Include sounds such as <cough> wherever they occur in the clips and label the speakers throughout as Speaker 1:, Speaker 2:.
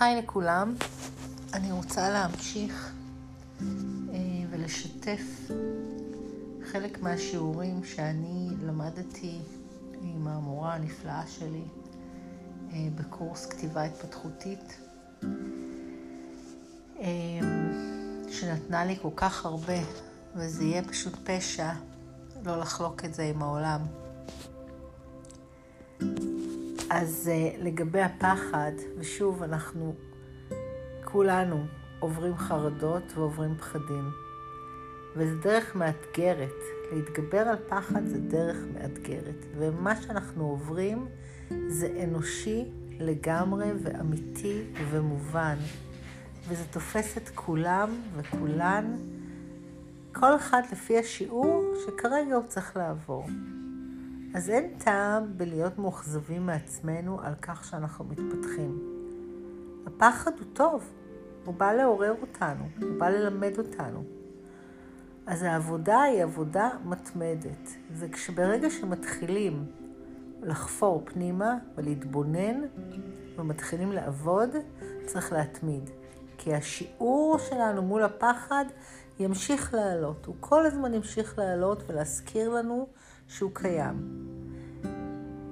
Speaker 1: היי לכולם, אני רוצה להמשיך אה, ולשתף חלק מהשיעורים שאני למדתי עם המורה הנפלאה שלי אה, בקורס כתיבה התפתחותית, אה, שנתנה לי כל כך הרבה, וזה יהיה פשוט פשע לא לחלוק את זה עם העולם. אז uh, לגבי הפחד, ושוב, אנחנו כולנו עוברים חרדות ועוברים פחדים. וזו דרך מאתגרת. להתגבר על פחד זה דרך מאתגרת. ומה שאנחנו עוברים זה אנושי לגמרי ואמיתי ומובן. וזה תופס את כולם וכולן, כל אחד לפי השיעור שכרגע הוא צריך לעבור. אז אין טעם בלהיות מאוכזבים מעצמנו על כך שאנחנו מתפתחים. הפחד הוא טוב, הוא בא לעורר אותנו, הוא בא ללמד אותנו. אז העבודה היא עבודה מתמדת. זה כשברגע שמתחילים לחפור פנימה ולהתבונן ומתחילים לעבוד, צריך להתמיד. כי השיעור שלנו מול הפחד ימשיך לעלות. הוא כל הזמן ימשיך לעלות ולהזכיר לנו שהוא קיים.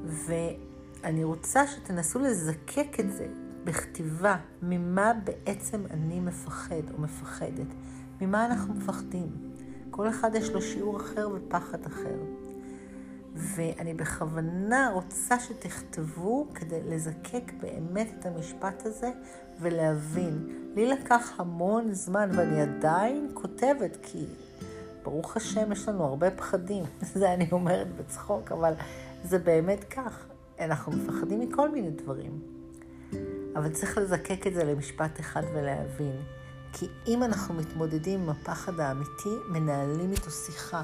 Speaker 1: ואני רוצה שתנסו לזקק את זה בכתיבה, ממה בעצם אני מפחד או מפחדת, ממה אנחנו מפחדים. כל אחד יש לו שיעור אחר ופחד אחר. ואני בכוונה רוצה שתכתבו כדי לזקק באמת את המשפט הזה ולהבין. לי לקח המון זמן ואני עדיין כותבת, כי ברוך השם יש לנו הרבה פחדים. <laughs> זה אני אומרת בצחוק, אבל זה באמת כך. אנחנו מפחדים מכל מיני דברים. אבל צריך לזקק את זה למשפט אחד ולהבין. כי אם אנחנו מתמודדים עם הפחד האמיתי, מנהלים איתו שיחה.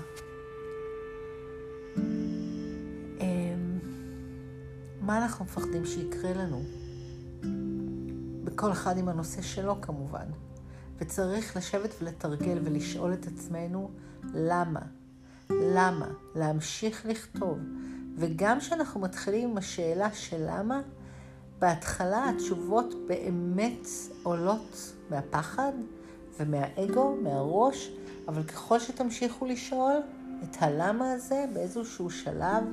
Speaker 1: אמ, מה אנחנו מפחדים שיקרה לנו? בכל אחד עם הנושא שלו כמובן. וצריך לשבת ולתרגל ולשאול את עצמנו למה. למה? להמשיך לכתוב. וגם כשאנחנו מתחילים עם השאלה של למה, בהתחלה התשובות באמת עולות מהפחד ומהאגו, מהראש, אבל ככל שתמשיכו לשאול את הלמה הזה, באיזשהו שלב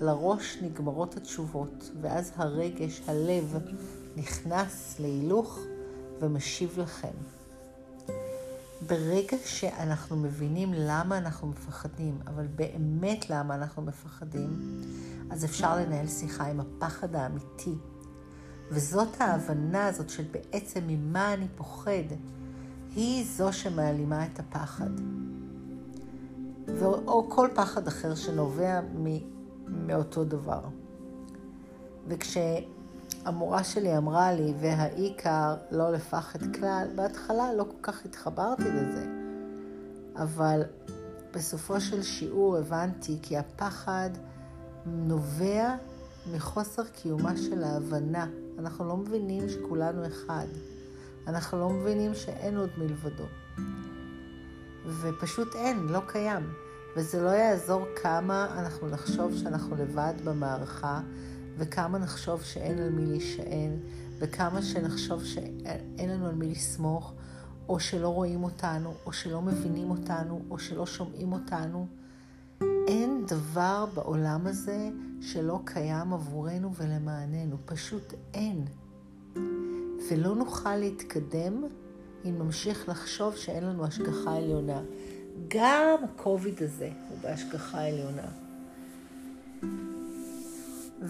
Speaker 1: לראש נגמרות התשובות, ואז הרגש, הלב, נכנס להילוך ומשיב לכם. ברגע שאנחנו מבינים למה אנחנו מפחדים, אבל באמת למה אנחנו מפחדים, אז אפשר לנהל שיחה עם הפחד האמיתי. וזאת ההבנה הזאת של בעצם ממה אני פוחד, היא זו שמעלימה את הפחד. או כל פחד אחר שנובע מאותו דבר. וכש... המורה שלי אמרה לי, והעיקר לא לפחד כלל, בהתחלה לא כל כך התחברתי לזה. אבל בסופו של שיעור הבנתי כי הפחד נובע מחוסר קיומה של ההבנה. אנחנו לא מבינים שכולנו אחד. אנחנו לא מבינים שאין עוד מלבדו. ופשוט אין, לא קיים. וזה לא יעזור כמה אנחנו נחשוב שאנחנו לבד במערכה, וכמה נחשוב שאין על מי להישען, וכמה שנחשוב שאין לנו על מי לסמוך, או שלא רואים אותנו, או שלא מבינים אותנו, או שלא שומעים אותנו. אין דבר בעולם הזה שלא קיים עבורנו ולמעננו, פשוט אין. ולא נוכל להתקדם אם נמשיך לחשוב שאין לנו השגחה עליונה. גם הקוביד הזה הוא בהשגחה עליונה.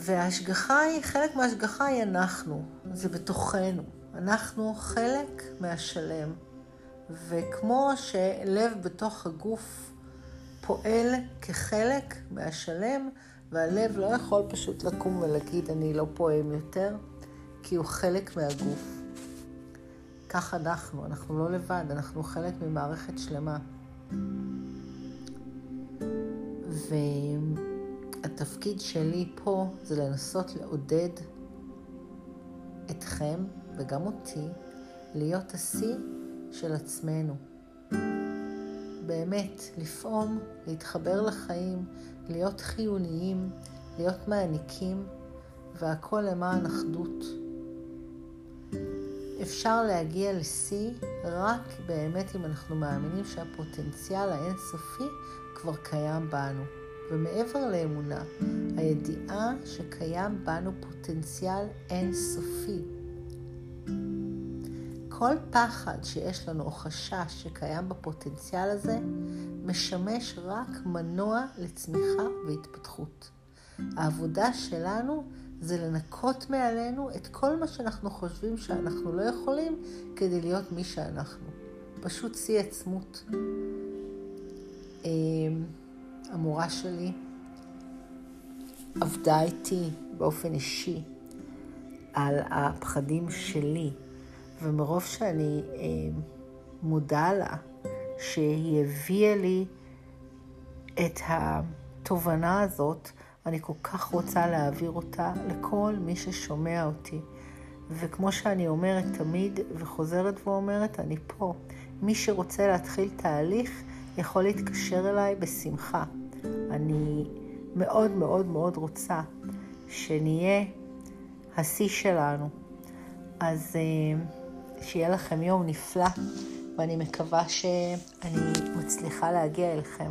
Speaker 1: וההשגחה היא, חלק מההשגחה היא אנחנו, זה בתוכנו. אנחנו חלק מהשלם. וכמו שלב בתוך הגוף פועל כחלק מהשלם, והלב לא יכול פשוט לקום ולהגיד אני לא פועם יותר, כי הוא חלק מהגוף. כך אנחנו, אנחנו לא לבד, אנחנו חלק ממערכת שלמה. ו... התפקיד שלי פה זה לנסות לעודד אתכם וגם אותי להיות השיא של עצמנו. באמת, לפעום, להתחבר לחיים, להיות חיוניים, להיות מעניקים, והכל למען אחדות. אפשר להגיע לשיא רק באמת אם אנחנו מאמינים שהפוטנציאל האינסופי כבר קיים בנו. ומעבר לאמונה, הידיעה שקיים בנו פוטנציאל אינסופי. כל פחד שיש לנו או חשש שקיים בפוטנציאל הזה, משמש רק מנוע לצמיחה והתפתחות. העבודה שלנו זה לנקות מעלינו את כל מה שאנחנו חושבים שאנחנו לא יכולים כדי להיות מי שאנחנו. פשוט שיא עצמות. המורה שלי עבדה איתי באופן אישי על הפחדים שלי, ומרוב שאני אמ, מודה לה שהיא הביאה לי את התובנה הזאת, אני כל כך רוצה להעביר אותה לכל מי ששומע אותי. וכמו שאני אומרת תמיד וחוזרת ואומרת, אני פה. מי שרוצה להתחיל תהליך יכול להתקשר אליי בשמחה. אני מאוד מאוד מאוד רוצה שנהיה השיא שלנו. אז אה, שיהיה לכם יום נפלא, ואני מקווה שאני מצליחה להגיע אליכם.